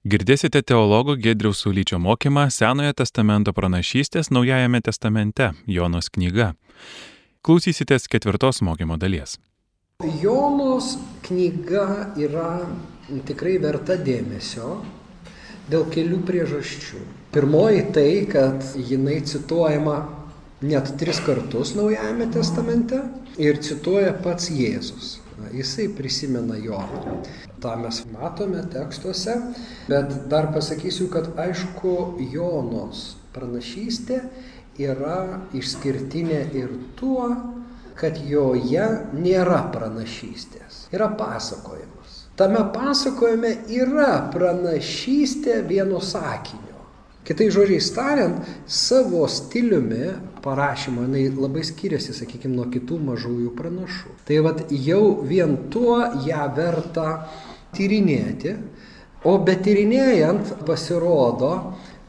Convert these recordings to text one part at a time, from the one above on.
Girdėsite teologo Gedriaus Sulyčio mokymą Senojo testamento pranašystės Naujajame testamente Jonos knyga. Klausysitės ketvirtos mokymo dalies. Jonos knyga yra tikrai verta dėmesio dėl kelių priežasčių. Pirmoji tai, kad jinai cituojama net tris kartus Naujajame testamente ir cituoja pats Jėzus. Jisai prisimena Joną. Ta mes matome tekstuose, bet dar pasakysiu, kad aišku, Jonos pranašystė yra išskirtinė ir tuo, kad joje nėra pranašystės, yra pasakojimas. Tame pasakojime yra pranašystė vienu sakiniu. Kitai žodžiai tariant, savo stiliumi parašymo jinai labai skiriasi, sakykime, nuo kitų mažųjų pranašų. Tai vad jau vien tuo ją verta tyrinėti, o betyrinėjant pasirodo,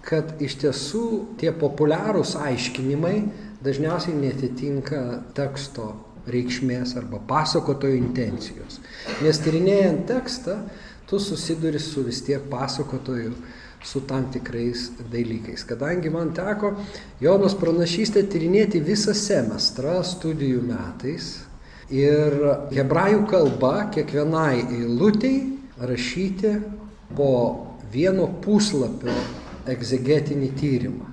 kad iš tiesų tie populiarūs aiškinimai dažniausiai netitinka teksto reikšmės arba pasakotojo intencijos. Nes tyrinėjant tekstą, tu susiduri su vis tiek pasakotoju su tam tikrais dalykais. Kadangi man teko Jonos pranašystę tyrinėti visą semestrą studijų metais ir hebrajų kalba kiekvienai eilutei rašyti po vieno puslapio egzegetinį tyrimą.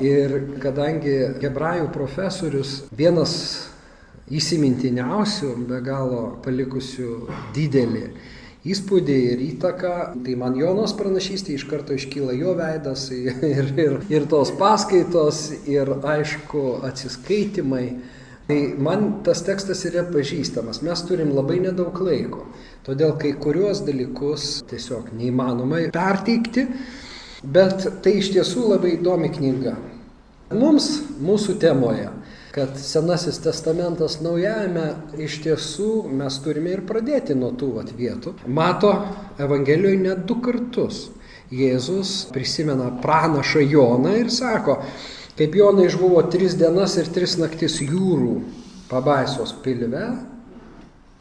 Ir kadangi hebrajų profesorius vienas įsimintiniausių, be galo palikusių didelį įspūdį ir įtaką. Tai man Jonos pranašystė iš karto iškyla jo veidas ir, ir, ir tos paskaitos ir aišku atsiskaitimai. Tai man tas tekstas yra pažįstamas, mes turim labai nedaug laiko, todėl kai kuriuos dalykus tiesiog neįmanoma perteikti, bet tai iš tiesų labai įdomi knyga. Mums, mūsų temoje, kad Senasis testamentas naujajame iš tiesų mes turime ir pradėti nuo tų vat, vietų. Mato Evangelijoje net du kartus. Jėzus prisimena pranašą Joną ir sako, kaip Jonai išbuvo tris dienas ir tris naktis jūrų pabaisos pilve,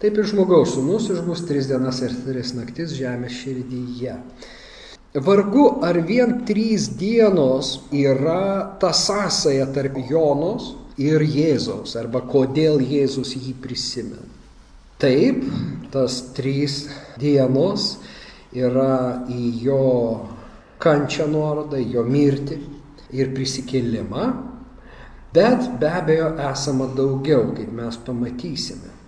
taip ir žmogaus sūnus išbus tris dienas ir tris naktis žemės širdyje. Vargu ar vien trys dienos yra ta sąsaja tarp Jonos ir Jėzaus, arba kodėl Jėzus jį prisimena. Taip, tas trys dienos yra į jo kančią nuorodą, jo mirtį ir prisikėlimą, bet be abejo esama daugiau, kaip mes pamatysime.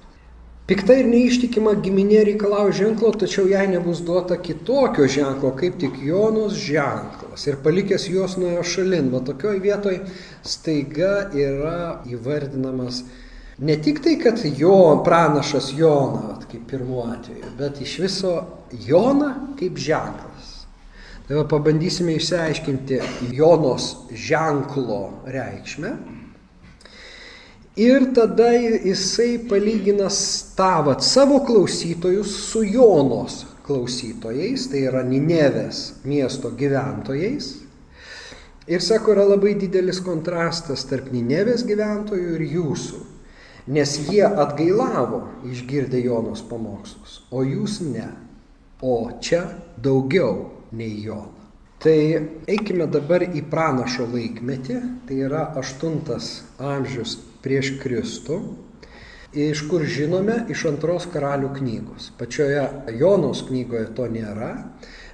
Pikta ir neištikima giminė reikalauja ženklo, tačiau jai nebus duota kitokio ženklo, kaip tik Jonos ženklas. Ir palikęs juos nuo jo šalin, va tokioj vietoj staiga yra įvardinamas ne tik tai, kad jo pranašas Jona, kaip pirmuo atveju, bet iš viso Jona kaip ženklas. Tai va pabandysime išsiaiškinti Jonos ženklo reikšmę Ir tada jisai palygina tavat savo klausytojus su Jonos klausytojais, tai yra Ninevės miesto gyventojais. Ir sako, yra labai didelis kontrastas tarp Ninevės gyventojų ir jūsų, nes jie atgailavo išgirdę Jonos pamokslus, o jūs ne. O čia daugiau nei Jonas. Tai eikime dabar į pranašo laikmetį, tai yra 8 amžius prieš Kristų, iš kur žinome iš antros karalių knygos. Pačioje Jonos knygoje to nėra,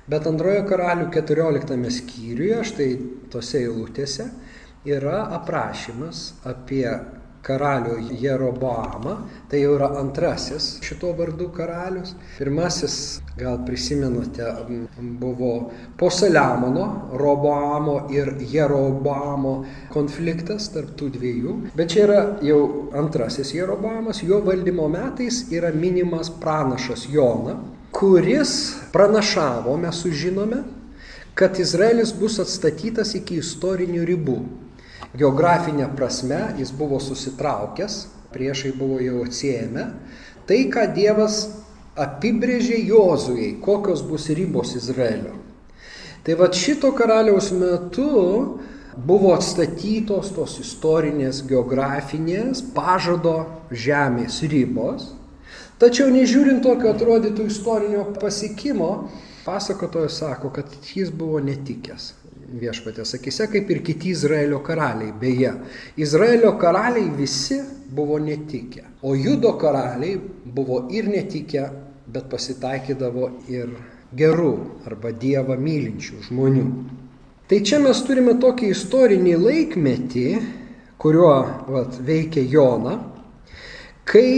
bet antrojo karalių 14 skyriuje, štai tose eilutėse, yra aprašymas apie karalių Jeroboamą, tai jau yra antrasis šito vardu karalius. Pirmasis, gal prisimenate, buvo po Saliamono, Roboamo ir Jeroboamo konfliktas tarp tų dviejų. Bet čia yra jau antrasis Jeroboamas, jo valdymo metais yra minimas pranašas Jona, kuris pranašavo, mes sužinome, kad Izraelis bus atstatytas iki istorinių ribų. Geografinė prasme jis buvo susitraukęs, priešai buvo jau atsiejami. Tai, ką Dievas apibrėžė Jozujai, kokios bus ribos Izraelio. Tai va šito karaliaus metu buvo atstatytos tos istorinės, geografinės, pažado žemės ribos. Tačiau nežiūrint tokio atrodytų istorinio pasiekimo, pasakotojas sako, kad jis buvo netikęs viešpatės akise, kaip ir kiti Izraelio karaliai. Beje, Izraelio karaliai visi buvo netikę, o Judo karaliai buvo ir netikę, bet pasitaikydavo ir gerų arba Dievą mylinčių žmonių. Tai čia mes turime tokį istorinį laikmetį, kuriuo vat, veikia Jona, kai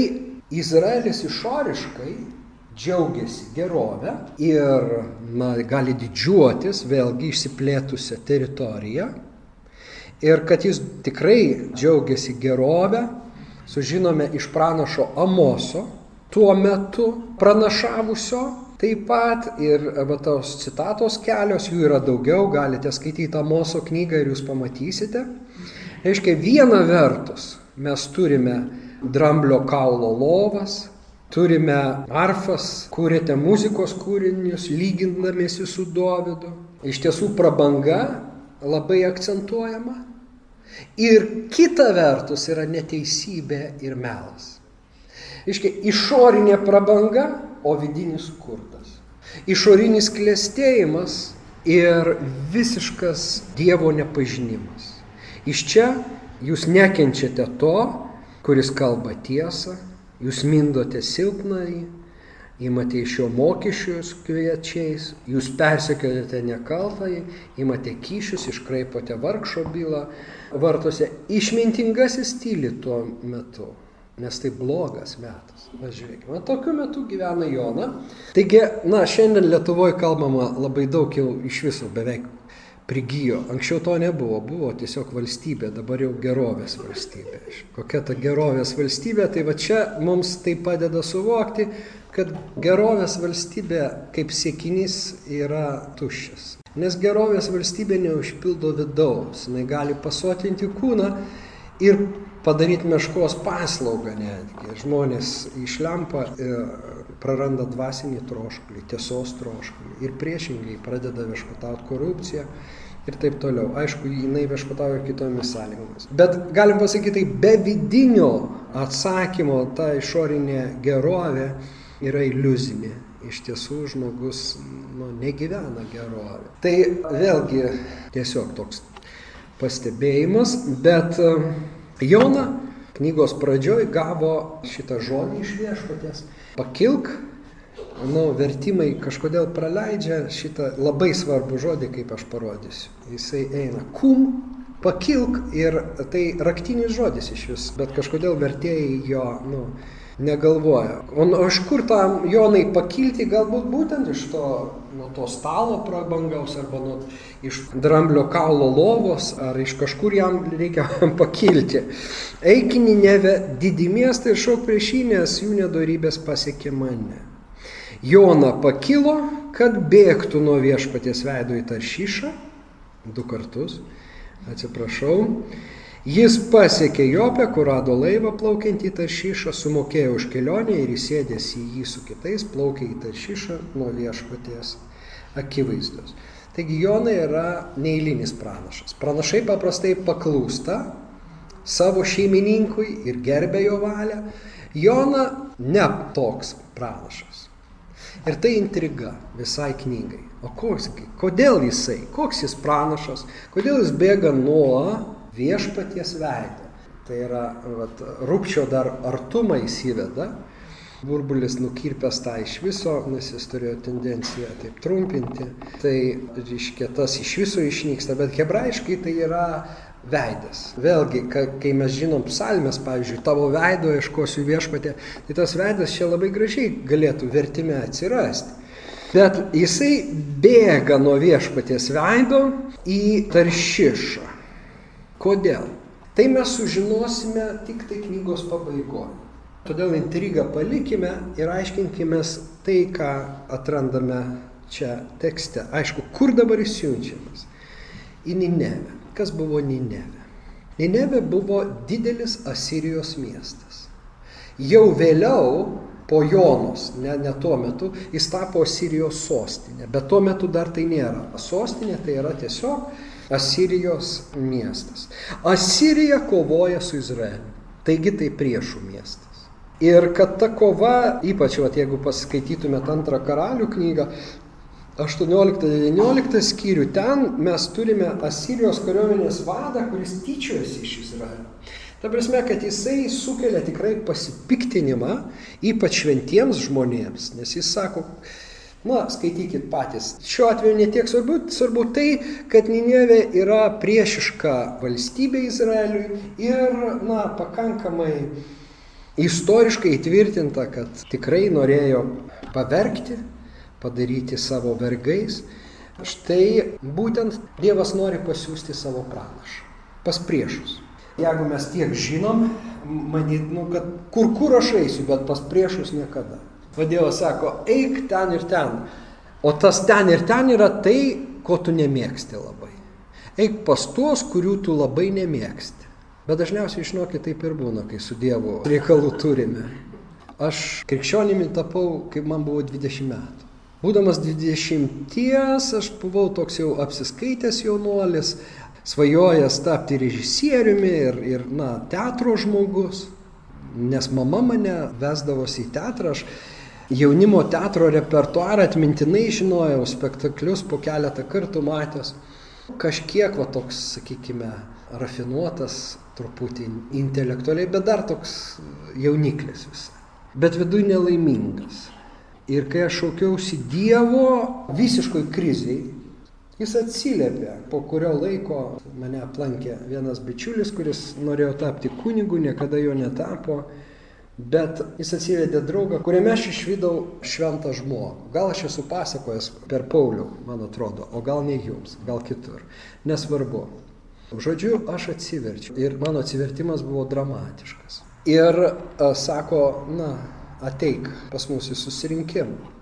Izraelis išoriškai džiaugiasi gerovę ir na, gali didžiuotis vėlgi išsiplėtusią teritoriją. Ir kad jis tikrai džiaugiasi gerovę, sužinome iš pranašo Amoso, tuo metu pranašavusio taip pat ir va tos citatos kelios, jų yra daugiau, galite skaityti Amoso knygą ir jūs pamatysite. Reiškia, viena vertus mes turime dramblio kaulo lovas, Turime arfas, kūrėte muzikos kūrinius, lygindamėsi su Dovydu. Iš tiesų prabanga labai akcentuojama. Ir kita vertus yra neteisybė ir melas. Iškia, išorinė prabanga, o vidinis skurdas. Išorinis klėstėjimas ir visiškas Dievo nepažinimas. Iš čia jūs nekenčiate to, kuris kalba tiesą, Jūs mindote silpnai, imate iš jo mokesčius kviečiais, jūs persekiojate nekaltai, imate kyšius, iškraipote vargšo bylą vartose. Išmintingasis tyli tuo metu, nes tai blogas metas. Na, žiūrėkime, tokiu metu gyvena Jona. Taigi, na, šiandien Lietuvoje kalbama labai daug jau iš viso beveik prigijo. Anksčiau to nebuvo, buvo tiesiog valstybė, dabar jau gerovės valstybė. Kokia ta gerovės valstybė, tai va čia mums tai padeda suvokti, kad gerovės valstybė kaip siekinys yra tuščias. Nes gerovės valstybė neužpildo vidaus, jinai gali pasotinti kūną ir padaryti meškos paslaugą netgi. Žmonės išlempa, e, praranda dvasinį troškulį, tiesos troškulį ir priešingai pradeda viešpatauti korupciją ir taip toliau. Aišku, jinai viešpatauja kitomis sąlygomis. Bet galim pasakyti, tai be vidinio atsakymo ta išorinė gerovė yra iliuzinė. Iš tiesų žmogus nu, negyvena gerovė. Tai vėlgi tiesiog toks pastebėjimas, bet Jona knygos pradžioj gavo šitą žodį iš viešpatės. Pakilk, nu, vertimai kažkodėl praleidžia šitą labai svarbų žodį, kaip aš parodysiu. Jisai eina kum, pakilk ir tai raktinis žodis iš vis, bet kažkodėl vertėjai jo, nu, negalvoja. O, iš kur tam Jonai pakilti, galbūt būtent iš to, nuo to stalo prabangaus arba nuo, iš dramblio kaulo lovos, ar iš kažkur jam reikia pakilti. Eikinį neve didį miestą ir šauk prieš jį, nes jų nedorybės pasiekė mane. Jona pakilo, kad bėgtų nuo viešpaties veido į taršyšą, du kartus, atsiprašau, Jis pasiekė Jopę, kur rado laivą plaukiantį į Taršyšą, sumokėjo už kelionę ir įsėdęs į jį su kitais plaukė į Taršyšą nuo viešpaties akivaizdos. Taigi Jonai yra neįlinis pranašas. Pranašai paprastai paklūsta savo šeimininkui ir gerbė jo valią. Jona ne toks pranašas. Ir tai intriga visai knygai. O koks, kodėl jisai, koks jis pranašas, kodėl jis bėga nuo viešpaties veidą. Tai yra, vat, rūpčio dar artumą įsiveda, burbulis nukirpęs tą iš viso, nes jis turėjo tendenciją taip trumpinti. Tai, reiškia, tas iš viso išnyksta, bet hebrajiškai tai yra veidas. Vėlgi, kai mes žinom psalmės, pavyzdžiui, tavo veido ieškosiu viešpatė, tai tas veidas čia labai gražiai galėtų vertime atsirasti. Bet jisai bėga nuo viešpaties veido į taršišą. Kodėl? Tai mes sužinosime tik tai knygos pabaigoje. Todėl intrigą palikime ir aiškinkime tai, ką atrandame čia tekste. Aišku, kur dabar jis siunčiamas? Į Ninevę. Kas buvo Ninevė? Ninevė buvo didelis Asirijos miestas. Jau vėliau, po Jonos, ne, ne tuo metu, jis tapo Asirijos sostinė. Bet tuo metu dar tai nėra. Sostinė tai yra tiesiog Asirijos miestas. Asirija kovoja su Izraeliu. Taigi tai priešų miestas. Ir kad ta kova, ypač vat, jeigu paskaitytumėt antrą karalių knygą, 18-19 skyrių. Ten mes turime Asirijos kariuomenės vadą, kuris tyčiojasi iš Izraelio. Ta prasme, kad jisai sukelia tikrai pasipiktinimą, ypač šventiems žmonėms, nes jis sako, na, skaitykit patys. Šiuo atveju netiek svarbu, svarbu tai, kad Ninevė yra priešiška valstybė Izraeliui ir, na, pakankamai istoriškai įtvirtinta, kad tikrai norėjo pavergti, padaryti savo vergais. Štai būtent Dievas nori pasiūsti savo pranašą pas priešus. Jeigu mes tiek žinom, manyt, nu, kad kur kur aš eisiu, bet pas priešus niekada. O Dievas sako, eik ten ir ten. O tas ten ir ten yra tai, ko tu nemėgsti labai. Eik pas tuos, kurių tu labai nemėgsti. Bet dažniausiai, žinokit, taip ir būna, kai su Dievu reikalų turime. Aš krikščionimi tapau, kai man buvo 20 metų. Būdamas 20, aš buvau toks jau apsiskaitęs jaunuolis, svajojęs tapti režisieriumi ir, ir na, teatro žmogus, nes mama mane vesdavosi į teatrą, aš jaunimo teatro repertuarą atmintinai žinojau, spektaklius po keletą kartų matęs. Kažkiek va toks, sakykime, rafinuotas, truputį intelektualiai, bet dar toks jauniklis visai. Bet viduje nelaimingas. Ir kai aš šaukiausi Dievo visiškoj kriziai, Jis atsiliepė, po kurio laiko mane aplankė vienas bičiulis, kuris norėjo tapti kunigu, niekada jo netapo, bet jis atsivedė draugą, kuriame aš išvydau šventą žmogų. Gal aš esu pasakojęs per Paulių, man atrodo, o gal ne jums, gal kitur. Nesvarbu. Žodžiu, aš atsiverčiu ir mano atsivertimas buvo dramatiškas. Ir a, sako, na, ateik pas mūsų susirinkimą.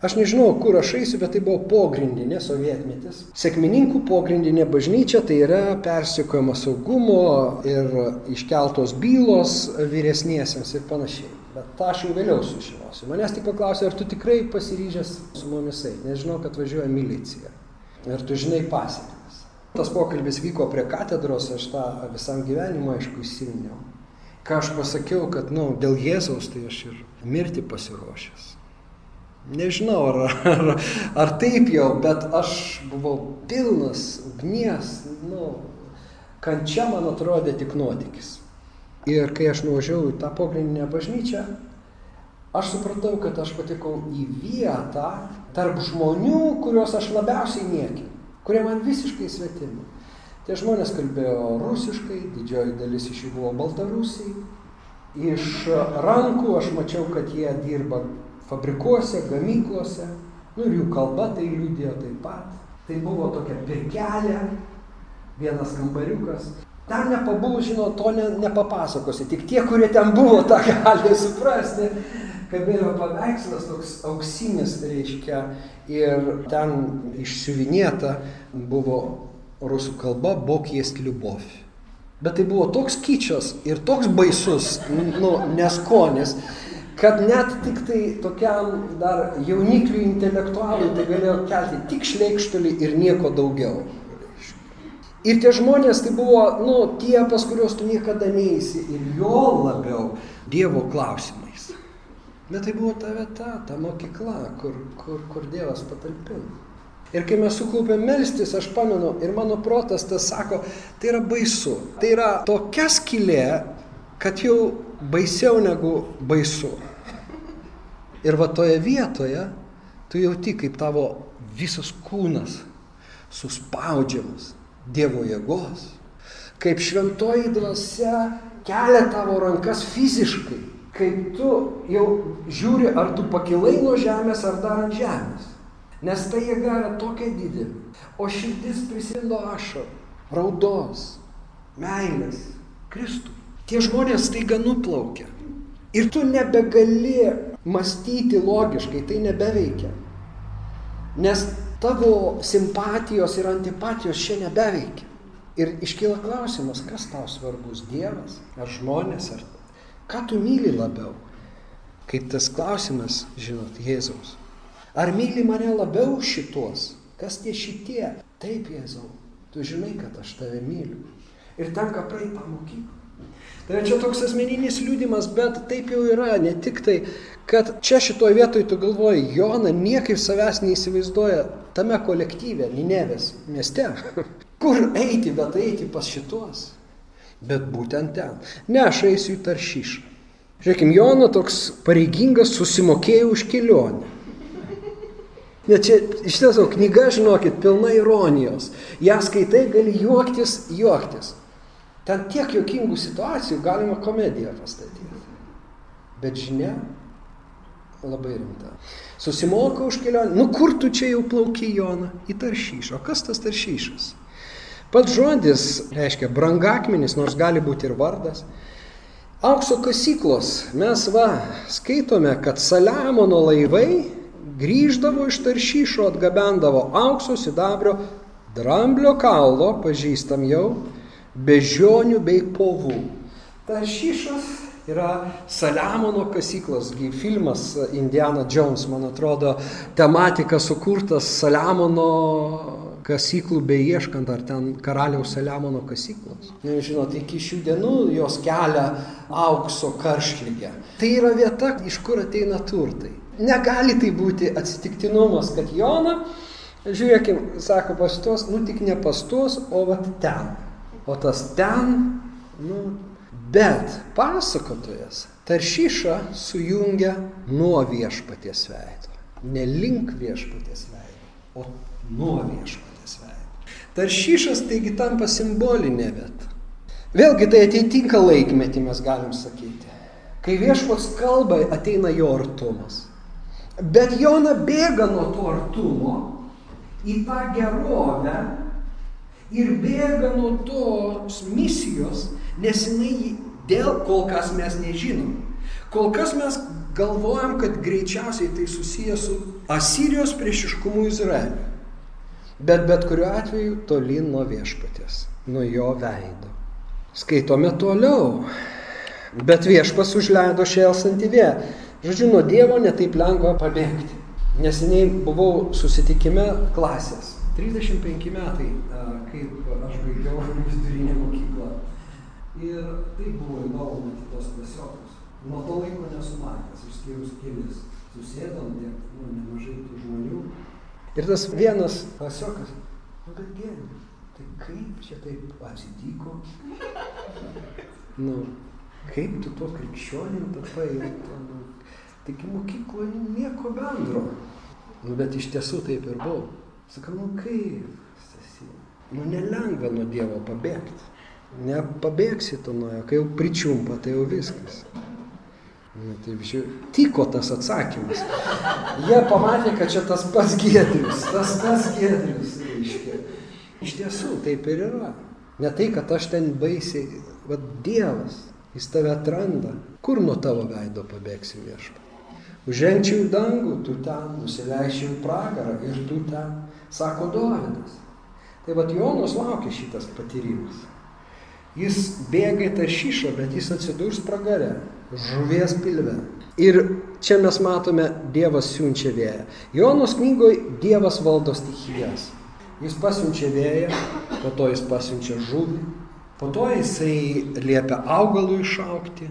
Aš nežinau, kur aš eisiu, bet tai buvo pogrindinė sovietmetis. Sėkmininkų pogrindinė bažnyčia tai yra persikojama saugumo ir iškeltos bylos vyresniesiems ir panašiai. Bet tą aš jau vėliau sužinosiu. Manęs tik paklausė, ar tu tikrai pasiryžęs su mumis eiti. Nežinau, kad važiuoja milicija. Ir tu žinai pasiekmes. Tas pokalbis vyko prie katedros, aš tą visam gyvenimui aišku įsiminiau. Ką aš pasakiau, kad, nu, dėl Jėzaus tai aš ir mirti pasiruošęs. Nežinau, ar, ar, ar taip jau, bet aš buvau pilnas ugnies, nu, kančia man atrodė tik nuotykis. Ir kai aš nuvažiavau į tą pogrindinę bažnyčią, aš supratau, kad aš patekau į vietą tarp žmonių, kuriuos aš labiausiai niekinu, kurie man visiškai svetimi. Tie žmonės kalbėjo rusiškai, didžioji dalis iš jų buvo baltarusiai. Iš rankų aš mačiau, kad jie dirba fabrikuose, gamyklose, nu ir jų kalba tai liūdėjo taip pat. Tai buvo tokia pirkelė, vienas kambariukas. Ten nepabuvus, žinot, to ne, nepapasakosi, tik tie, kurie ten buvo, tą gali suprasti. Kabėjo paveikslas toks auksinis, reiškia, ir ten išsiuvinėta buvo rusų kalba Bokies liubov. Bet tai buvo toks kyčias ir toks baisus, nu, neskonis, kad net tik tai tokiam dar jaunikliui intelektualui tai galėjo kelti tik šleikštulį ir nieko daugiau. Ir tie žmonės tai buvo, nu, tie, pas kuriuos tu niekada neįsi ir jo labiau Dievo klausimais. Bet tai buvo ta vieta, ta mokykla, kur, kur, kur Dievas patalpino. Ir kai mes sukaupėm melstis, aš pamenu, ir mano protas tas sako, tai yra baisu. Tai yra tokia skilė, kad jau baisiau negu baisu. Ir va toje vietoje tu jauti, kaip tavo visas kūnas suspaudžiamas Dievo jėgos, kaip šventoji dvasia kelia tavo rankas fiziškai, kaip tu jau žiūri, ar tu pakilai nuo žemės, ar dar ant žemės. Nes ta jėga yra tokia didelė. O širdis prisilindo ašarų, raudos, meilės, Kristų. Tie žmonės taiga nuplaukia. Ir tu nebegali mąstyti logiškai, tai nebeveikia. Nes tavo simpatijos ir antipatijos čia nebeveikia. Ir iškyla klausimas, kas tau svarbus - Dievas ar žmonės, ar ką tu myli labiau. Kaip tas klausimas, žinot, Jėzaus. Ar myli mane labiau šitos? Kas tie šitie? Taip, Jėzau, tu žinai, kad aš tave myliu. Ir tenka praeiti tą mokyklą. Tai čia toks asmeninis liūdimas, bet taip jau yra, ne tik tai, kad čia šitoje vietoje tu galvoji, Jona niekaip savęs neįsivaizduoja tame kolektyve, Ninevės mieste. Kur eiti, bet eiti pas šitos. Bet būtent ten. Ne, aš eisiu į Taršyšą. Žiūrėkime, Jona toks pareigingas susimokėjo už kelionę. Net čia iš tiesų knyga, žinokit, pilna ironijos. Ja skaitai, gali juoktis, juoktis. Ten tiek jokingų situacijų galima komediją pastatyti. Bet žinia labai rimta. Susimoka už kelionę. Nu kur tu čia jau plauki, Jona? Į taršyšą. O kas tas taršyšas? Pats žodis reiškia brangakmenis, nors gali būti ir vardas. Aukso kasyklos. Mes va skaitome, kad Saliamono laivai grįždavo iš taršyšo, atgabendavo aukso, sidabrio, dramblio kaulo, pažįstam jau, bežionių bei povų. Taršyšas yra Saliamono kasyklos, filmas Indiana Jones, man atrodo, tematika sukurtas Saliamono kasyklų beieškant, ar ten karaliaus Saliamono kasyklos. Žinote, iki šių dienų jos kelia aukso karšlygę. Tai yra vieta, iš kur ateina turtai. Negali tai būti atsitiktinumas, kad Jona, žiūrėkim, sako pas tuos, nu tik ne pas tuos, o vat ten o tas ten, nu, bet pasakotojas taršyšą sujungia nuo viešpaties veido. Ne link viešpaties veido, o nuo viešpaties veido. Taršyšas taigi tampa simbolinė vieta. Vėlgi tai atitinka laikmetį, mes galim sakyti. Kai viešpats kalba, ateina jo artumas. Bet Jona bėga nuo to artumo į tą gerovę, ir bėga nuo tos misijos, nes jinai dėl kol kas mes nežinom. Kol kas mes galvojam, kad greičiausiai tai susijęs su Asirijos priešiškumu Izraeliu. Bet bet kuriuo atveju tolyn nuo viešpatės, nuo jo veido. Skaitome toliau. Bet viešpas užleido šėlsantį vėją. Žodžiu, nuo Dievo netaip lengva pabėgti. Neseniai buvau susitikime klasės. 35 metai kaip aš baigiau vidurinę mokyklą. Ir tai buvo įdomu matyti tos klasiokus. Nuo to laiko nesu matęs, išskyrus kelis. Susėdom tiek, nu, nemažai tų žmonių. Ir tas vienas klasiokas, nu bet gėdė, tai kaip čia taip atsitiko? Nu, kaip tu to krikščionim tapai? Nu, taigi mokykloje nieko bendro. Nu, bet iš tiesų taip ir buvo. Sakau, nu kaip? Nu nelengva nuo Dievo pabėgti. Nepabėgsi tu nuo jo, kai jau pričiumpa, tai jau viskas. Nu, tai visi, tiko tas atsakymas. Jie pamatė, kad čia tas pats gėdrius, tas pats gėdrius, reiškia. Iš tiesų, taip ir yra. Ne tai, kad aš ten baisiai, vad Dievas, jis tave atranda. Kur nuo tavo veido pabėgsi viešpa? Užžengčiau į dangų, tu ten, nusileičiau į pragarą ir tu ten, sako Dovydas. Tai vad Jonas laukia šitas patyrimas. Jis bėga į tą šyšą, bet jis atsidurs pragare, žuvies pilve. Ir čia mes matome, Dievas siunčia vėją. Jonos knygoje Dievas valdo stichijas. Jis pasiunčia vėją, po to jis pasiunčia žuvį, po to jisai liepia augalų išaukti,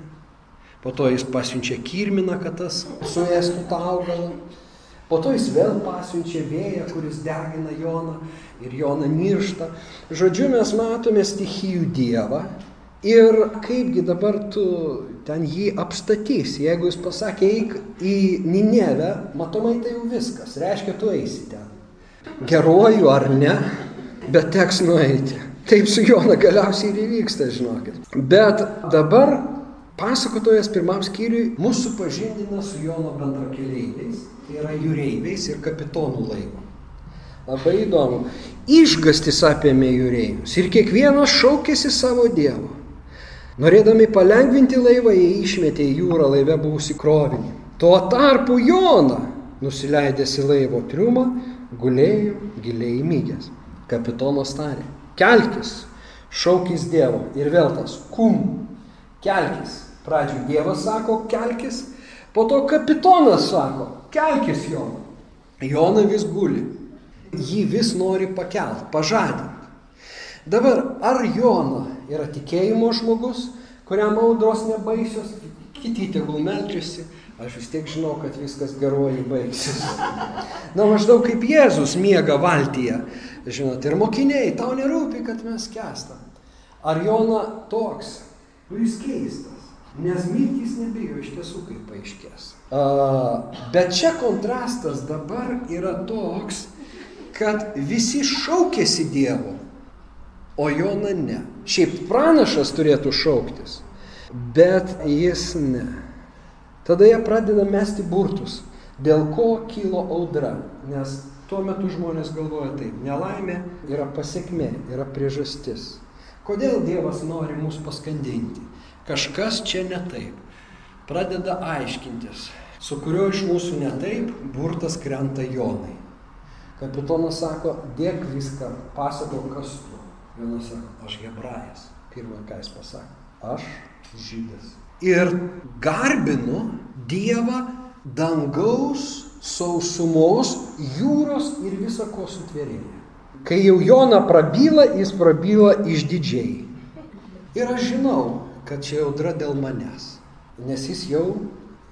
po to jis pasiunčia kirminą, kad tas suėstų tą augalą. Po to jis vėl pasiunčia vėją, kuris degina Joną ir Jona niršta. Žodžiu, mes matome stichijų dievą ir kaipgi dabar tu ten jį apstatysi. Jeigu jis pasakė, eik į Ninevę, matomai tai jau viskas, reiškia, tu eisi ten. Geruoju ar ne, bet teks nueiti. Taip su Jona galiausiai ir įvyksta, žinokit. Bet dabar pasakotojas pirmam skyriui mūsų pažindina su Jono bendrakeleiviais tai yra jūreiviais ir kapitonų laivo. Labai įdomu. Išgastis apėmė jūreivius ir kiekvienas šaukėsi savo dievo. Norėdami palengvinti laivą, jie išmetė į jūrą laive buvusi krovinį. Tuo tarpu Jona, nusileidęs į laivo triumą, gulėjo giliai įmygęs. Kapitonas tarė, kelkis, šaukis Dievo ir vėl tas, kum, kelkis. Pradžiui Dievas sako, kelkis, po to kapitonas sako, kelkis Joną. Jona vis guli. Jį vis nori pakelt, pažadinti. Dabar, ar Jona yra tikėjimo žmogus, kuriam audros nebaisios, kiti tegul meldžiasi, aš vis tiek žinau, kad viskas geruoju baigsis. Na maždaug kaip Jėzus miega valtyje, žinot, ir mokiniai, tau nerūpi, kad mes kestam. Ar Jona toks, kuris keistas, nes mirtys nebijo iš tiesų, kaip paaiškės. Bet čia kontrastas dabar yra toks, kad visi šaukėsi Dievo, o Jona ne. Šiaip pranašas turėtų šauktis, bet jis ne. Tada jie pradeda mesti burtus, dėl ko kilo audra, nes tuo metu žmonės galvoja taip, nelaimė yra pasiekmė, yra priežastis. Kodėl Dievas nori mus paskandinti? Kažkas čia ne taip. Pradeda aiškintis, su kuriuo iš mūsų ne taip, burtas krenta Jonai. Kapitonas sako, dėk viską, pasako, kas tu. Jonas sako, aš hebrajas. Pirmą, ką jis pasakė, aš žydas. Ir garbinu Dievą dangaus, sausumos, jūros ir visako sutvėrėje. Kai jau Jona prabyla, jis prabyla išdidžiai. Ir aš žinau, kad čia audra dėl manęs. Nes jis jau,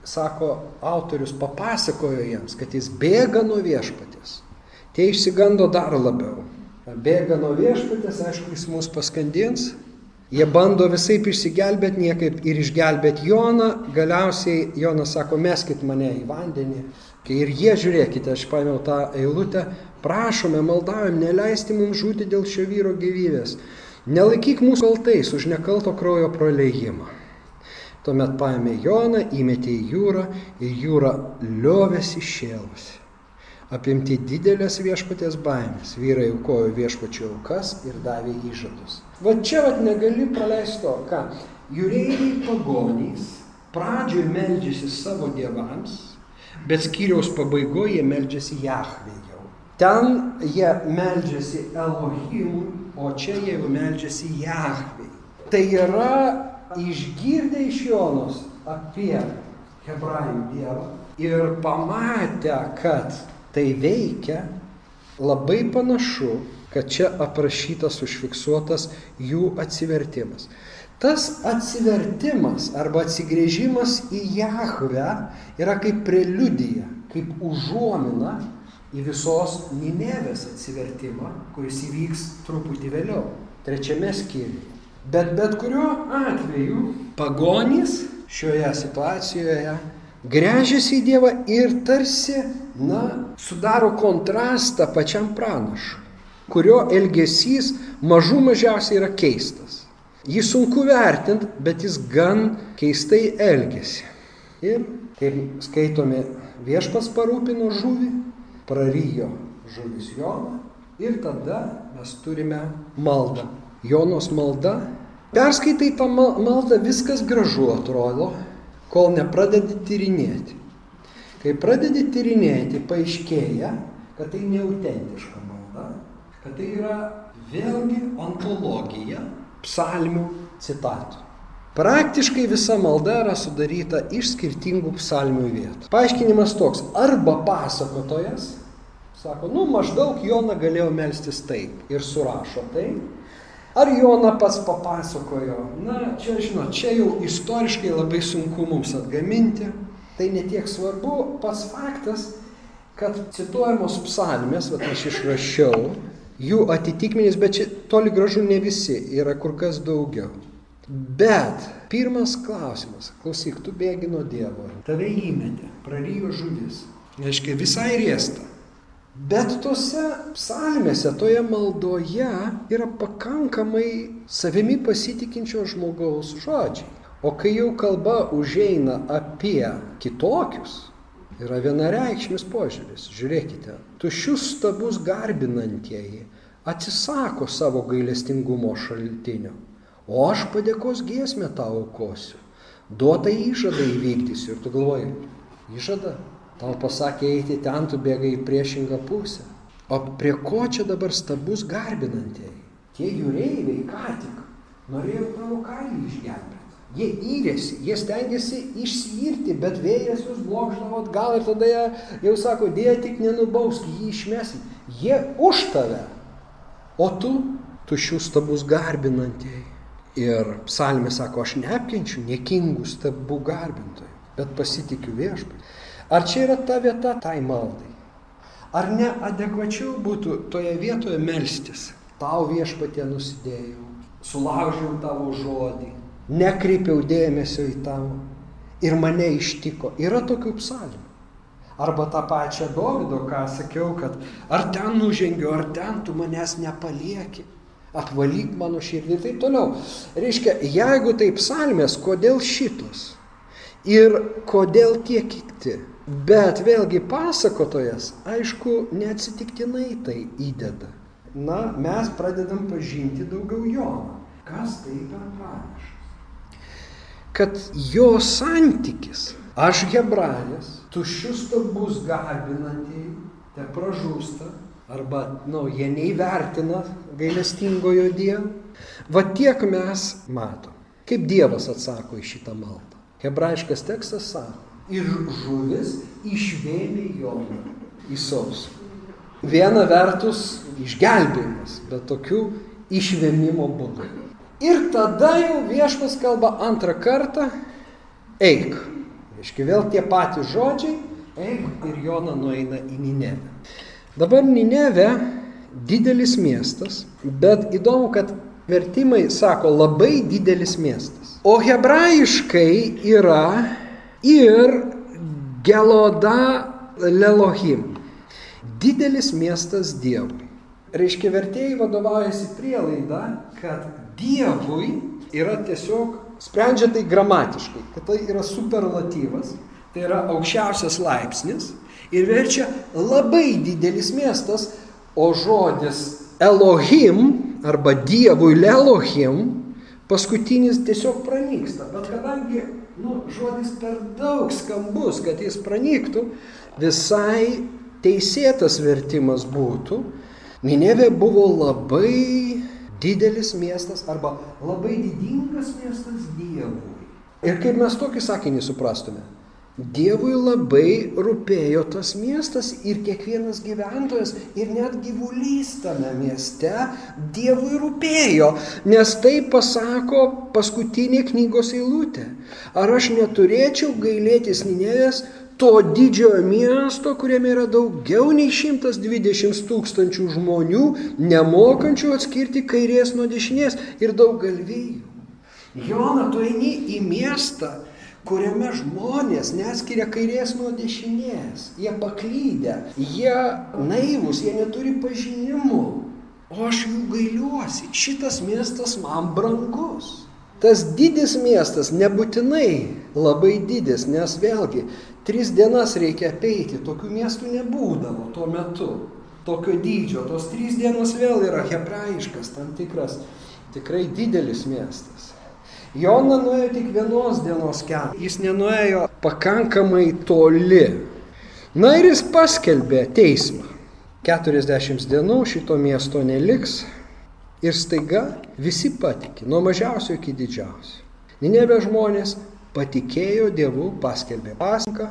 sako autorius, papasakojo jiems, kad jis bėga nuo viešpatės. Tie išsigando dar labiau. Bėga nuo viešpatės, aišku, jis mus paskandins. Jie bando visai išsigelbėti, niekaip ir išgelbėti Joną. Galiausiai Jonas sako, meskit mane į vandenį. Kai ir jie, žiūrėkite, aš paėmiau tą eilutę, prašome, maldaujam, neleisti mums žūti dėl šio vyro gyvybės. Nelaikyk mūsų kaltais už nekalto kraujo praleidimą. Tuomet paėmė Joną, įmetė į jūrą ir jūra liovėsi šėlusi. Apimti didelės viešpatės baimės, vyrai aukojo viešpačio aukas ir davė įžadus. Va čia vat negali praleisti to, ką jūreiviai pagonys pradžioje meldžiasi savo dievams, bet skyriaus pabaigoje meldžiasi Jahvei. Ten jie meldžiasi Elohimui, o čia jie jau meldžiasi Jahvei. Tai yra išgirdę iš Jonos apie hebrajų dievą ir pamatę, kad tai veikia, labai panašu, kad čia aprašytas, užfiksuotas jų atsivertimas. Tas atsivertimas arba atsigrėžimas į Jahvę yra kaip preliudija, kaip užuomina į visos Ninevės atsivertimą, kuris įvyks truputį vėliau, trečiame skyriuje. Bet bet kuriuo atveju pagonys šioje situacijoje grežiasi į Dievą ir tarsi, na, sudaro kontrastą pačiam pranašui, kurio elgesys mažų mažiausiai yra keistas. Jį sunku vertinti, bet jis gan keistai elgesi. Ir kaip skaitome, viešpas parūpino žuvį, prarijo žuvis Joną ir tada mes turime maldą. Jonos malda. Perskaitai tą maldą, viskas gražu atrodo, kol nepradedi tyrinėti. Kai pradedi tyrinėti, paaiškėja, kad tai neautentiška malda, kad tai yra vėlgi ontologija psalmių citatų. Praktiškai visa malda yra sudaryta iš skirtingų psalmių vietų. Paaiškinimas toks, arba pasakotojas, sako, nu maždaug Jona galėjo melstis taip ir surašo taip, ar Jona pats papasakojo, na čia žinot, čia jau istoriškai labai sunku mums atgaminti, tai netiek svarbu, pats faktas, kad cituojamos psalmės, va aš išrašiau, jų atitikmenys, bet čia toli gražu ne visi, yra kur kas daugiau. Bet pirmas klausimas, klausyk, tu bėgi nuo Dievo, tave įmetė, prarijo žuvis, reiškia visai riesta. Bet tose psalmėse, toje maldoje yra pakankamai savimi pasitikinčio žmogaus žodžiai. O kai jau kalba užeina apie kitokius, yra vienareikšmis požiūris. Žiūrėkite, tušius stabus garbinantieji atsisako savo gailestingumo šaltinio o aš padėkos giesmę tau aukosiu. Duotą įžadą įvykdysiu. Ir tu galvoji, įžada? Tau pasakė eiti ten, tu bėgai į priešingą pusę. O prie ko čia dabar stabus garbinantieji? Tie jūreiviai ką tik norėjo tavo kailį išgelbėti. Jie įrėsi, jie stengiasi išsiirti, bet vėjas jūs blokždavo atgal ir tada jie jau sako, dėja tik nenubausk, jį išmesi. Jie už tave, o tu tušių stabus garbinantieji. Ir psalmė sako, aš neapkenčiu niekingų stabų garbintojų, bet pasitikiu viešpai. Ar čia yra ta vieta tai maldai? Ar neadekvačiau būtų toje vietoje melstis? Tau viešpatė nusidėjau, sulaužiau tavo žodį, nekreipiau dėmesio į tavo ir mane ištiko. Yra tokių psalmių. Arba tą pačią Dovido, ką sakiau, kad ar ten nužengiu, ar ten tu manęs nepalieki, apvalyk mano širdį ir taip toliau. Reiškia, jeigu taip psalmės, kodėl šitos? Ir kodėl tie kiti? Bet vėlgi pasakotojas, aišku, neatsitiktinai tai įdeda. Na, mes pradedam pažinti daugiau Joną. Kas tai per pranašas? Kad jo santykis, aš hebrajas, tuščius stabus garbinantieji, te pražūsta, arba, nu, jie neįvertina gailestingojo Dievo. Va tiek mes matom. Kaip Dievas atsako į šitą maldą. Hebrajiškas tekstas sako, ir žuvis išvėmė Joną į sausą. Viena vertus išgelbėjimas, bet tokių išvėmimo būdų. Ir tada jau viešpas kalba antrą kartą, eik. Reiškia vėl tie patys žodžiai, eik ir Jona nueina į Ninevę. Dabar Ninevė didelis miestas, bet įdomu, kad vertimai sako labai didelis miestas. O hebrajiškai yra ir Geloda Lelohim. Didelis miestas Dievui. Reiškia, vertėjai vadovaujasi prielaida, kad Dievui yra tiesiog, sprendžia tai gramatiškai, kad tai yra superlatyvas, tai yra aukščiausias laipsnis ir verčia labai didelis miestas, o žodis Elohim arba Dievui Lelohim paskutinis tiesiog pranyksta. Bet kadangi nu, žodis per daug skambus, kad jis pranyktų, visai teisėtas vertimas būtų. Ninevė buvo labai didelis miestas arba labai didingas miestas Dievui. Ir kaip mes tokį sakinį suprastume? Dievui labai rūpėjo tas miestas ir kiekvienas gyventojas ir net gyvulys tame mieste Dievui rūpėjo, nes tai pasako paskutinė knygos eilutė. Ar aš neturėčiau gailėtis Ninevės to didžiojo miesto, kuriame yra daugiau nei 120 tūkstančių žmonių, nemokančių atskirti kairės nuo dešinės ir daug galvijų. Jona, tu eini į miestą, kuriame žmonės neskiria kairės nuo dešinės. Jie paklydę, jie naivus, jie neturi pažinimų. O aš jų gailiuosi. Šitas miestas man brangus. Tas didis miestas nebūtinai labai didis, nes vėlgi tris dienas reikia apeiti, tokių miestų nebūdavo tuo metu, tokio dydžio, tos trys dienos vėl yra hebrajiškas, tam tikras tikrai didelis miestas. Jona nuėjo tik vienos dienos kelią, jis nenuėjo pakankamai toli. Na ir jis paskelbė teismą. 40 dienų šito miesto neliks ir staiga visi patikė, nuo mažiausio iki didžiausio. Ninevė žmonės patikėjo Dievu, paskelbė pasniką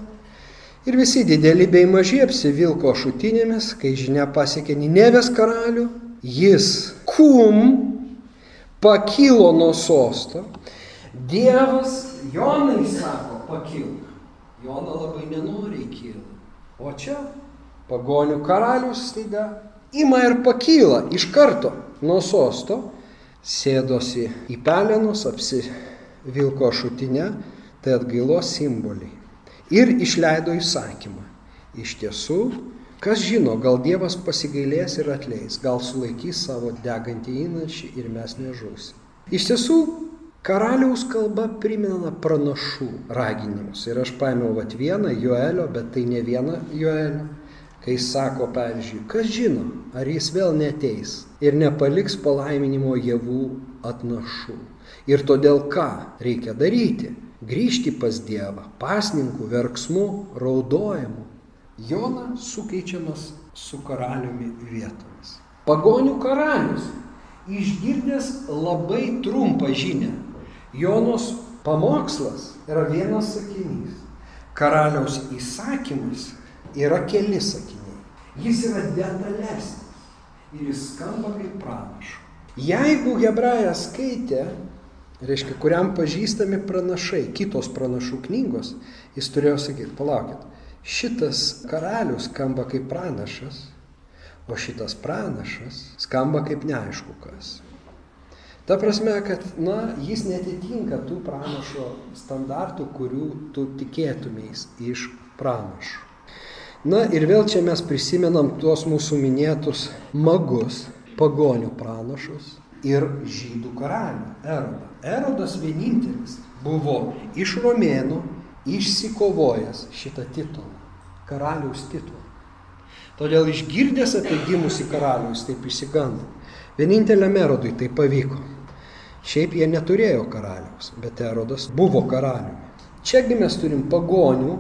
ir visi dideli bei maži apsivilko šutinėmis, kai žinia pasiekė Ninevės karalių, jis kum pakilo nuo sosto. Dievas Jonai sako, pakilk. Jona labai nenoriai kyla. O čia pagonių karalius staiga ima ir pakyla iš karto nuo sosto, sėdosi į pelenus, apsivilko šutinę, tai atgailos simboliai. Ir išleido įsakymą. Iš tiesų, Kas žino, gal Dievas pasigailės ir atleis, gal sulaikys savo degantį įnašį ir mes nežūsim. Iš tiesų, karaliaus kalba primena pranašų raginimus. Ir aš paėmiau vat vieną Joelio, bet tai ne vieną Joelio, kai sako, pavyzdžiui, kas žino, ar jis vėl neteis ir nepaliks palaiminimo javų atnašų. Ir todėl ką reikia daryti? Grįžti pas Dievą, pasninkų, verksmų, raudojimu, Jona sukeičiamas su karaliumi vietomis. Pagonių karalius, išgirdęs labai trumpą žinę, Jonos pamokslas yra vienas sakinys. Karaliaus įsakymas yra keli sakiniai. Jis yra detalesnis ir jis skamba kaip pranašo. Jeigu hebrajas skaitė reiškia, kuriam pažįstami pranašai, kitos pranašų knygos, jis turėjo sakyti, palaukit, šitas karalius skamba kaip pranašas, o šitas pranašas skamba kaip neaišku kas. Ta prasme, kad, na, jis netitinka tų pranašo standartų, kurių tu tikėtumės iš pranašų. Na ir vėl čia mes prisimenam tuos mūsų minėtus magus, pagonių pranašus ir žydų karalių Erodą. Erodas vienintelis buvo iš romėnų išsikovojęs šitą titulą, karaliaus titulą. Todėl išgirdęs apie gimusi karalių jis taip išsigando. Vieninteliam Erodui tai pavyko. Šiaip jie neturėjo karaliaus, bet Erodas buvo karaliumi. Čiagi mes turim pagonių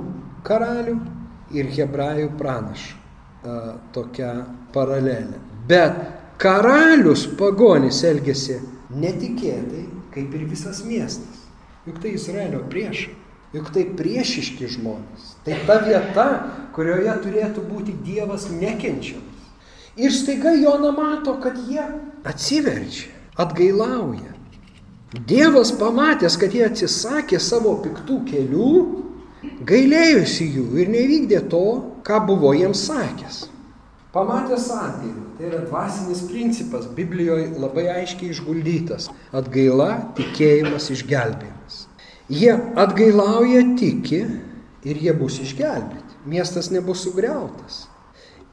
karalių ir hebrajų pranašą. Tokia paralelė. Bet karalius pagonis elgesi netikėtai, kaip ir visas miestas. Juk tai Izraelio priešai. Juk tai priešiški žmonės. Tai ta vieta, kurioje turėtų būti Dievas nekenčiamas. Ir staiga Jona mato, kad jie atsiverčia, atgailauja. Dievas pamatęs, kad jie atsisakė savo piktų kelių, gailėjosi jų ir nevykdė to, ką buvo jiems sakęs. Pamatęs atgailą, tai yra dvasinis principas, Biblijoje labai aiškiai išguldytas - atgaila, tikėjimas, išgelbėjimas. Jie atgailauja, tiki ir jie bus išgelbėti. Miestas nebus sugriautas.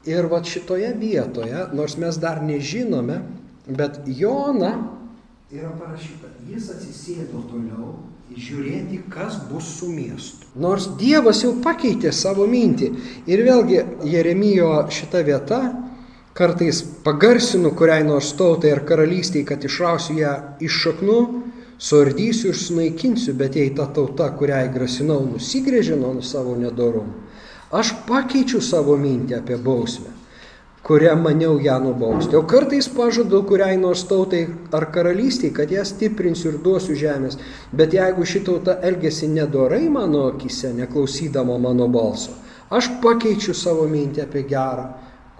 Ir va šitoje vietoje, nors mes dar nežinome, bet Jona yra parašyta, jis atsisėdo toliau žiūrėti, kas bus su miestu. Nors Dievas jau pakeitė savo mintį. Ir vėlgi Jeremijo šita vieta, kartais pagarsinu kuriai nors tautai ar karalystiai, kad išrausiu ją iš šaknų, suardysiu ir sunaikinsiu, bet jei ta tauta, kuriai grasinau, nusigrėžė nuo savo nedorumų, aš pakeičiu savo mintį apie bausmę kurią maniau ją nubausti. O kartais pažadu kuriai nors tautai ar karalystiai, kad ją stiprinsiu ir duosiu žemės. Bet jeigu ši tauta elgesi nedorai mano akise, neklausydama mano balso, aš pakeičiu savo mintį apie gerą,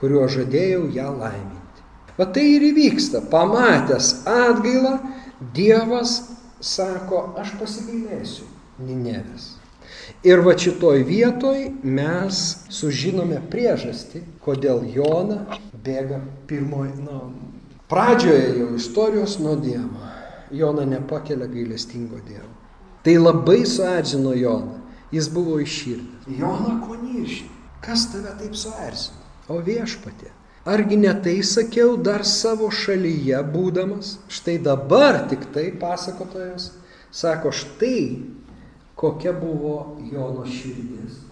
kuriuo žadėjau ją laiminti. Va tai ir įvyksta. Pamatęs atgailą, Dievas sako, aš pasigailėsiu Ninevės. Ir va šitoj vietoj mes sužinome priežastį, kodėl Jona bėga pirmoji, na, pradžioje jau istorijos nuo Dievo. Jona nepakelia gailestingo Dievo. Tai labai suerzino Joną. Jis buvo iširdęs. Jona ko nirši? Kas tave taip suerzino? O viešpatė. Argi ne tai sakiau dar savo šalyje būdamas? Štai dabar tik tai pasakotojas sako, štai kokia buvo Jono širdis.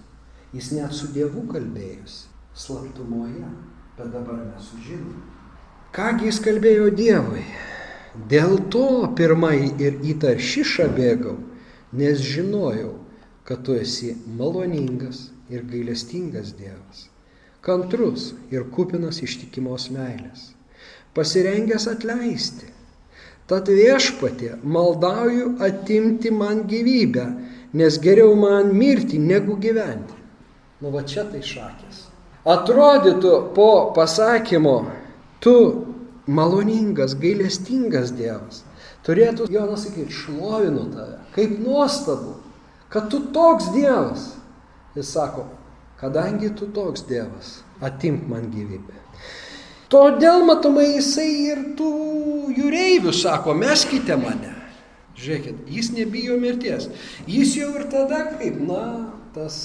Jis net su Dievu kalbėjosi, slaptumoje, bet dabar mes sužinome. Kągi jis kalbėjo Dievui? Dėl to pirmai ir į taršišą bėgau, nes žinojau, kad tu esi maloningas ir gailestingas Dievas, kantrus ir kupinas ištikimos meilės, pasirengęs atleisti. Tad viešpatė, maldauju atimti man gyvybę, nes geriau man mirti negu gyventi. Nu va čia tai šakės. Atrodytų po pasakymo, tu maloningas, gailestingas Dievas. Turėtų Jonas sakyti, šlovinu tave, kaip nuostabu, kad tu toks Dievas. Jis sako, kadangi tu toks Dievas, atimk man gyvybę. Todėl matomai jisai ir tų jūreivių sako, meskite mane. Žiūrėkit, jis nebijo mirties. Jis jau ir tada kaip, na, tas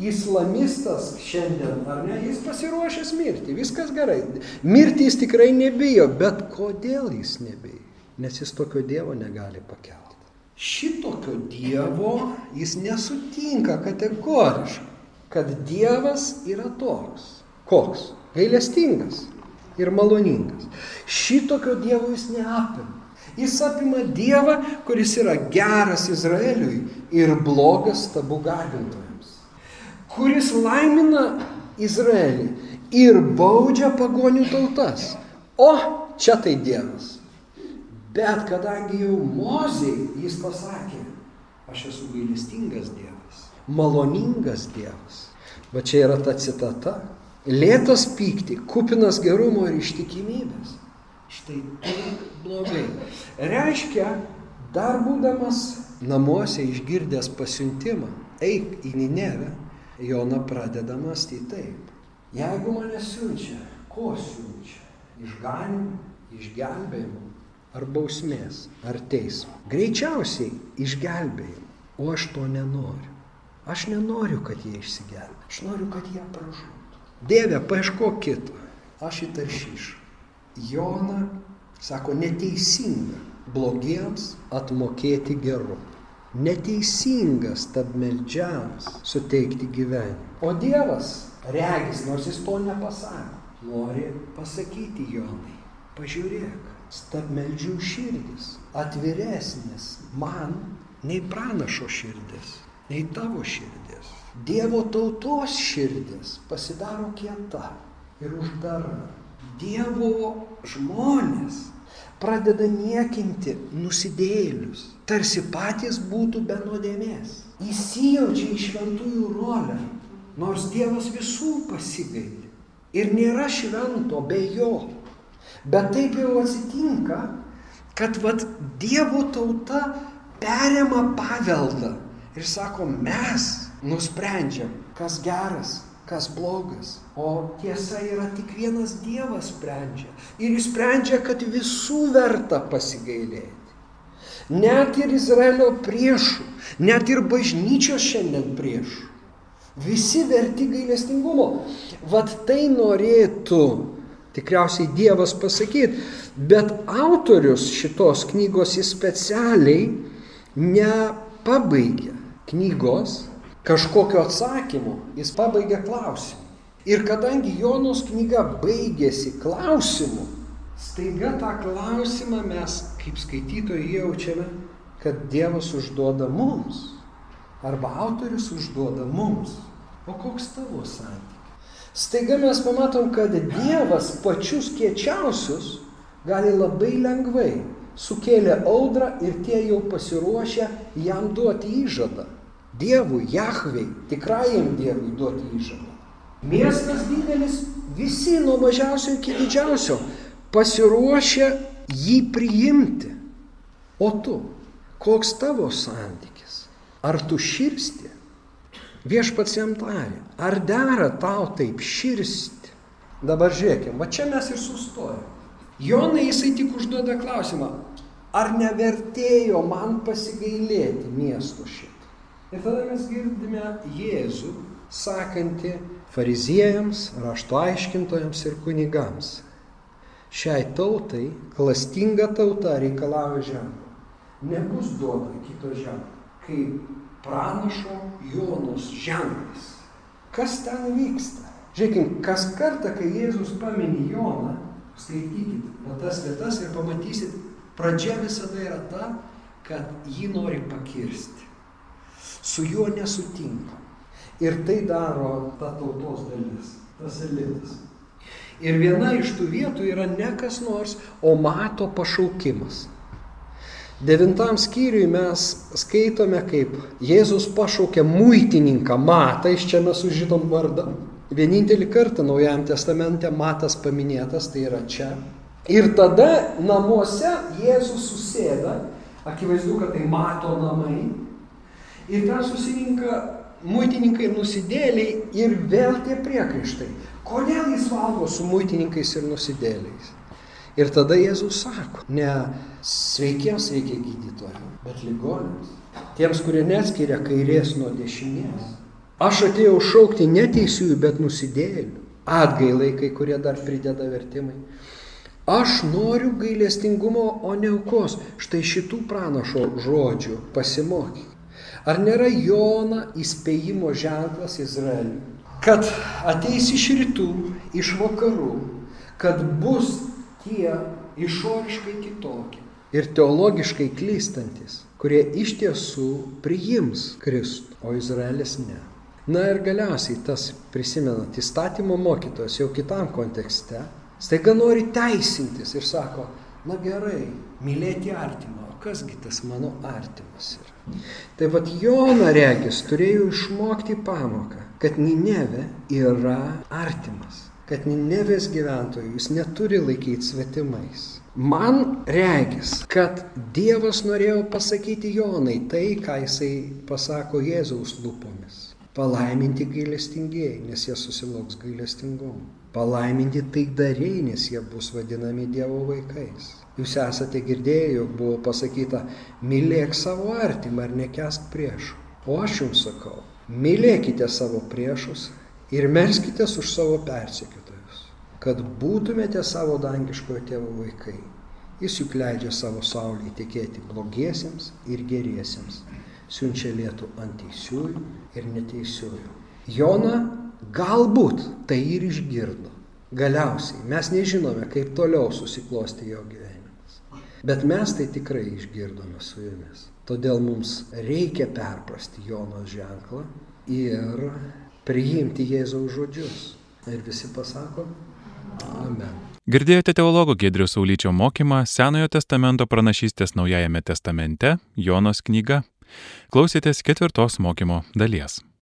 islamistas šiandien, ar ne, jis pasiruošęs mirti, viskas gerai. Mirti jis tikrai nebijo, bet kodėl jis nebijo? Nes jis tokio Dievo negali pakelti. Šitokio Dievo jis nesutinka kategoriškai, kad Dievas yra toks. Koks? Gailestingas ir maloningas. Šitokio Dievo jis neapima. Jis apima Dievą, kuris yra geras Izraeliui ir blogas tabų garbintojams. Kuris laimina Izraelį ir baudžia pagonių tautas. O, čia tai Dievas. Bet kadangi jau Mozei jis pasakė, aš esu gailestingas Dievas, maloningas Dievas. Va čia yra ta citata. Lėtas pykti, kupinas gerumo ir ištikimybės. Štai taip blogai. Reiškia, Dar būdamas namuose išgirdęs pasiuntimą, eik į Ninevę, Jona pradeda mąstyti taip. Jeigu mane siunčia, ko siunčia? Išganimą, išgelbėjimą ar bausmės, ar teismo. Greičiausiai išgelbėjimą, o aš to nenoriu. Aš nenoriu, kad jie išsigelbė. Aš noriu, kad jie pražūtų. Dieve, paieško kito. Aš įtaršyšiu. Jona sako, neteisinga blogiems atmokėti geru. Neteisingas stabmeldžiams suteikti gyvenimą. O Dievas, regis, nors jis to nepasako, nori pasakyti Jonai, pažiūrėk, stabmeldžių širdis atviresnis man nei pranašo širdis nei tavo širdis. Dievo tautos širdis pasidaro kieta ir uždara. Dievo žmonės pradeda niekinti nusidėlius, tarsi patys būtų be nuodėmės. Įsijaučia į šventųjų rolę, nors Dievas visų pasigailė. Ir nėra švento be jo. Bet taip jau atsitinka, kad vad Dievo tauta perima paveldą ir sako, mes nusprendžiam, kas geras, kas blogas. O tiesa yra tik vienas Dievas sprendžia. Ir jis sprendžia, kad visų verta pasigailėti. Net ir Izraelio priešų, net ir bažnyčios šiandien priešų. Visi verti gailestingumo. Vat tai norėtų tikriausiai Dievas pasakyti, bet autorius šitos knygos jis specialiai nepabaigia knygos kažkokio atsakymo, jis pabaigia klausimu. Ir kadangi Jonos knyga baigėsi klausimu, staiga tą klausimą mes kaip skaitytojai jaučiame, kad Dievas užduoda mums. Arba autorius užduoda mums. O koks tavo santykis? Staiga mes pamatom, kad Dievas pačius kiečiausius gali labai lengvai sukėlė audrą ir tie jau pasiruošę jam duoti įžadą. Dievui, Jahvei, tikrajam Dievui duoti įžadą. Miestas didelis, visi nuo mažiausio iki didžiausio pasiruošę jį priimti. O tu, koks tavo santykis? Ar tu širsti? Viešpats jam tarė, ar dera tau taip širsti? Dabar žiūrėkime, va čia mes ir sustojame. Jonai jisai tik užduoda klausimą, ar nevertėjo man pasigailėti miesto šitą? Ir tada mes girdime Jėzų sakantį fariziejams, rašto aiškintojams ir kunigams. Šiai tautai, klastinga tauta reikalauja ženklo. Nebus duota kito ženklo, kaip pranašo Jonos ženklas. Kas ten vyksta? Žiūrėkime, kas kartą, kai Jėzus pamini Joną, skaitykite tas vietas ir pamatysit, pradžia visada yra ta, kad jį nori pakirsti su juo nesutinka. Ir tai daro ta tautos dalis, tas elitas. Ir viena iš tų vietų yra ne kas nors, o mato pašaukimas. Devintam skyriui mes skaitome, kaip Jėzus pašaukė muitininką matą, iš čia mes sužinom vardą. Vienintelį kartą Naujajam testamente matas paminėtas, tai yra čia. Ir tada namuose Jėzus susėda, akivaizdu, kad tai mato namai, Ir ten susirinka muitininkai ir nusidėliai ir vėl tie priekaištai. Kodėl jis valgo su muitininkais ir nusidėliais? Ir tada Jėzus sako, ne sveikiems reikia gydytojų, bet ligonėms. Tiems, kurie neskiria kairės nuo dešinės. Aš atėjau šaukti neteisiųjų, bet nusidėlių. Atgailai, kai kurie dar prideda vertimai. Aš noriu gailestingumo, o ne aukos. Štai šitų pranašo žodžių pasimokyk. Ar nėra Jona įspėjimo ženklas Izraeliui, kad ateis iš rytų, iš vakarų, kad bus tie išoriškai kitokie ir teologiškai klystantis, kurie iš tiesų priims Kristų, o Izraelis ne. Na ir galiausiai tas, prisimenant, įstatymo mokytojas jau kitam kontekste, staiga nori teisintis ir sako, na gerai, mylėti artimą, o kasgi tas mano artimas yra. Tai vad Jona regis turėjo išmokti pamoką, kad Nineve yra artimas. kad Ninevės gyventojų jis neturi laikyti svetimais. Man regis, kad Dievas norėjo pasakyti Jonai tai, ką jisai pasako Jėzaus lūpomis. Palaiminti gailestingieji, nes jie susilauks gailestingumo. Palaiminti taikdariai, nes jie bus vadinami Dievo vaikais. Jūs esate girdėję, jog buvo pasakyta, mylėk savo artimą ir nekesk priešų. O aš jums sakau, mylėkite savo priešus ir melskitės už savo persekiotojus, kad būtumėte savo dangiškojo tėvo vaikai. Jis juk leidžia savo saulį tikėti blogiesiems ir geriesiems, siunčia lietų ant teisiųjų ir neteisiųjų. Jona galbūt tai ir išgirdo. Galiausiai mes nežinome, kaip toliau susiklosti jo gyvenimas. Bet mes tai tikrai išgirdome su jumis. Todėl mums reikia perprasti Jonos ženklą ir priimti Jėzaus žodžius. Ir visi pasako, Amen. Girdėjote teologo Gedrius Saulyčio mokymą Senojo testamento pranašystės Naujajame testamente Jonos knyga. Klausėtės ketvirtos mokymo dalies.